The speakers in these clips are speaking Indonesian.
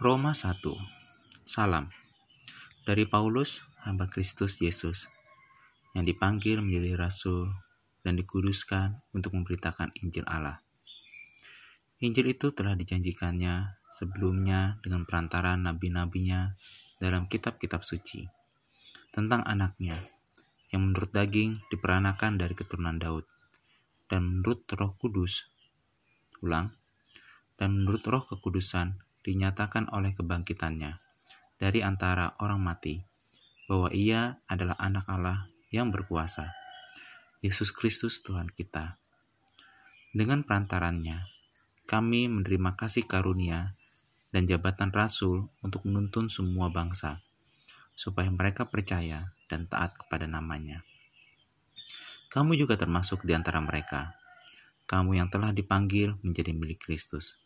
Roma 1 Salam. Dari Paulus, hamba Kristus Yesus, yang dipanggil menjadi rasul dan dikuduskan untuk memberitakan Injil Allah. Injil itu telah dijanjikannya sebelumnya dengan perantaran nabi-nabinya dalam kitab-kitab suci tentang anaknya yang menurut daging diperanakan dari keturunan Daud dan menurut roh kudus. Ulang. Dan menurut roh kekudusan dinyatakan oleh kebangkitannya dari antara orang mati, bahwa ia adalah anak Allah yang berkuasa, Yesus Kristus Tuhan kita. Dengan perantarannya, kami menerima kasih karunia dan jabatan rasul untuk menuntun semua bangsa, supaya mereka percaya dan taat kepada namanya. Kamu juga termasuk di antara mereka, kamu yang telah dipanggil menjadi milik Kristus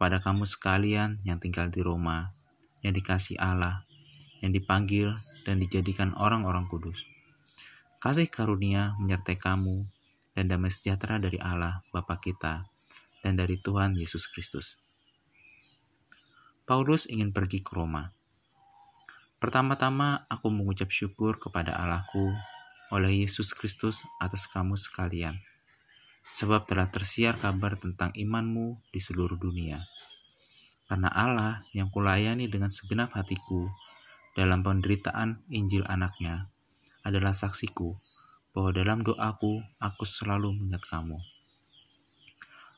kepada kamu sekalian yang tinggal di Roma, yang dikasih Allah, yang dipanggil dan dijadikan orang-orang kudus. Kasih karunia menyertai kamu dan damai sejahtera dari Allah Bapa kita dan dari Tuhan Yesus Kristus. Paulus ingin pergi ke Roma. Pertama-tama aku mengucap syukur kepada Allahku oleh Yesus Kristus atas kamu sekalian sebab telah tersiar kabar tentang imanmu di seluruh dunia. Karena Allah yang kulayani dengan segenap hatiku dalam penderitaan Injil anaknya adalah saksiku bahwa dalam doaku aku selalu mengingat kamu.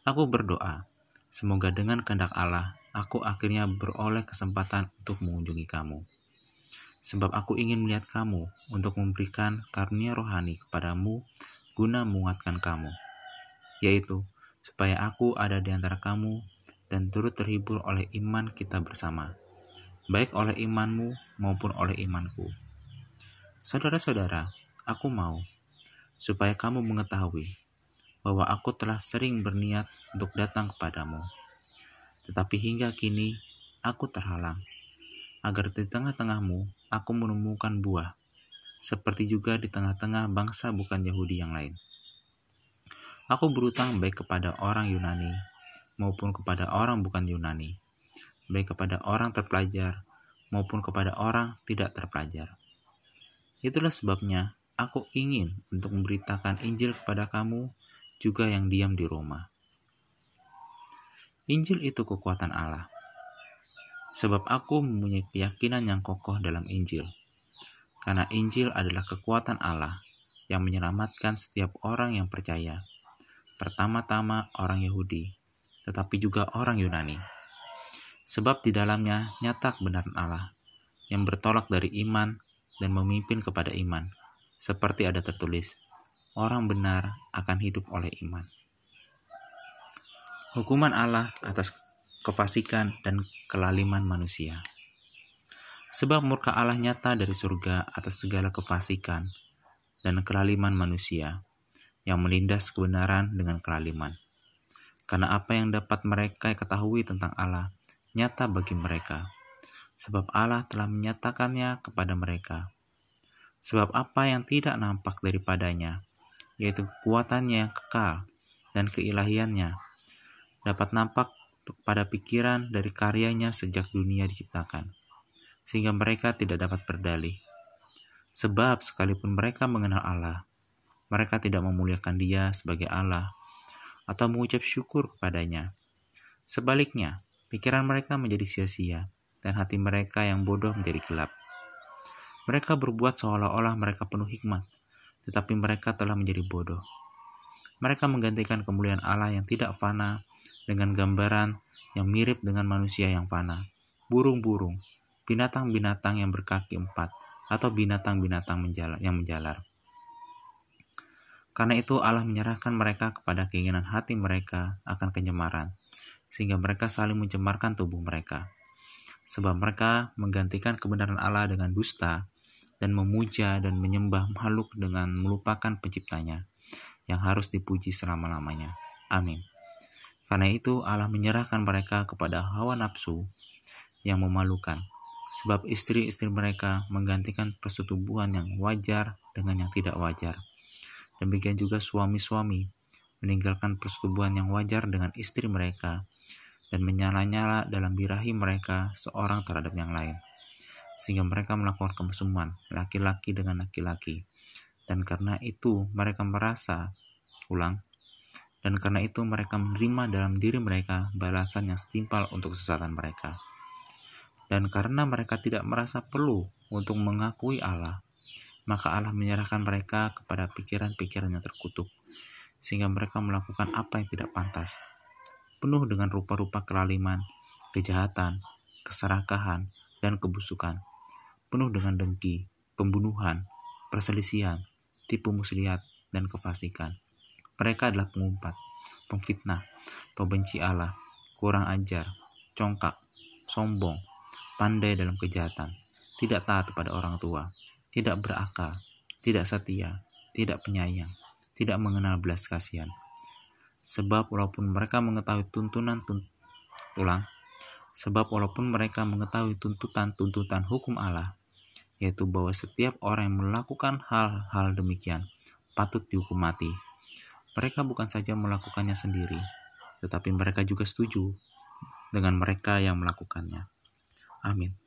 Aku berdoa, semoga dengan kehendak Allah aku akhirnya beroleh kesempatan untuk mengunjungi kamu. Sebab aku ingin melihat kamu untuk memberikan karunia rohani kepadamu guna menguatkan kamu yaitu supaya aku ada di antara kamu dan turut terhibur oleh iman kita bersama, baik oleh imanmu maupun oleh imanku. Saudara-saudara, aku mau supaya kamu mengetahui bahwa aku telah sering berniat untuk datang kepadamu. Tetapi hingga kini aku terhalang, agar di tengah-tengahmu aku menemukan buah, seperti juga di tengah-tengah bangsa bukan Yahudi yang lain. Aku berutang baik kepada orang Yunani maupun kepada orang bukan Yunani, baik kepada orang terpelajar maupun kepada orang tidak terpelajar. Itulah sebabnya aku ingin untuk memberitakan Injil kepada kamu juga yang diam di Roma. Injil itu kekuatan Allah. Sebab aku mempunyai keyakinan yang kokoh dalam Injil. Karena Injil adalah kekuatan Allah yang menyelamatkan setiap orang yang percaya pertama-tama orang Yahudi, tetapi juga orang Yunani. Sebab di dalamnya nyata kebenaran Allah yang bertolak dari iman dan memimpin kepada iman, seperti ada tertulis, orang benar akan hidup oleh iman. Hukuman Allah atas kefasikan dan kelaliman manusia. Sebab murka Allah nyata dari surga atas segala kefasikan dan kelaliman manusia, yang melindas kebenaran dengan kelaliman. Karena apa yang dapat mereka ketahui tentang Allah nyata bagi mereka, sebab Allah telah menyatakannya kepada mereka. Sebab apa yang tidak nampak daripadanya, yaitu kekuatannya yang kekal dan keilahiannya, dapat nampak pada pikiran dari karyanya sejak dunia diciptakan, sehingga mereka tidak dapat berdalih. Sebab sekalipun mereka mengenal Allah, mereka tidak memuliakan Dia sebagai Allah atau mengucap syukur kepadanya. Sebaliknya, pikiran mereka menjadi sia-sia dan hati mereka yang bodoh menjadi gelap. Mereka berbuat seolah-olah mereka penuh hikmat, tetapi mereka telah menjadi bodoh. Mereka menggantikan kemuliaan Allah yang tidak fana dengan gambaran yang mirip dengan manusia yang fana, burung-burung, binatang-binatang yang berkaki empat, atau binatang-binatang yang menjalar. Karena itu Allah menyerahkan mereka kepada keinginan hati mereka akan penyemaran, sehingga mereka saling mencemarkan tubuh mereka. Sebab mereka menggantikan kebenaran Allah dengan dusta, dan memuja dan menyembah makhluk dengan melupakan penciptanya, yang harus dipuji selama-lamanya. Amin. Karena itu Allah menyerahkan mereka kepada hawa nafsu yang memalukan, sebab istri-istri mereka menggantikan persetubuhan yang wajar dengan yang tidak wajar Demikian juga suami-suami meninggalkan persetubuhan yang wajar dengan istri mereka dan menyala-nyala dalam birahi mereka seorang terhadap yang lain. Sehingga mereka melakukan kemesuman laki-laki dengan laki-laki. Dan karena itu mereka merasa, ulang, dan karena itu mereka menerima dalam diri mereka balasan yang setimpal untuk kesesatan mereka. Dan karena mereka tidak merasa perlu untuk mengakui Allah, maka Allah menyerahkan mereka kepada pikiran-pikiran yang terkutuk, sehingga mereka melakukan apa yang tidak pantas, penuh dengan rupa-rupa kelaliman, kejahatan, keserakahan, dan kebusukan, penuh dengan dengki, pembunuhan, perselisihan, tipu muslihat, dan kefasikan. Mereka adalah pengumpat, pemfitnah, pembenci Allah, kurang ajar, congkak, sombong, pandai dalam kejahatan, tidak taat kepada orang tua, tidak berakal, tidak setia, tidak penyayang, tidak mengenal belas kasihan. Sebab walaupun mereka mengetahui tuntunan tunt ulang, sebab walaupun mereka mengetahui tuntutan-tuntutan hukum Allah, yaitu bahwa setiap orang yang melakukan hal-hal demikian patut dihukum mati. Mereka bukan saja melakukannya sendiri, tetapi mereka juga setuju dengan mereka yang melakukannya. Amin.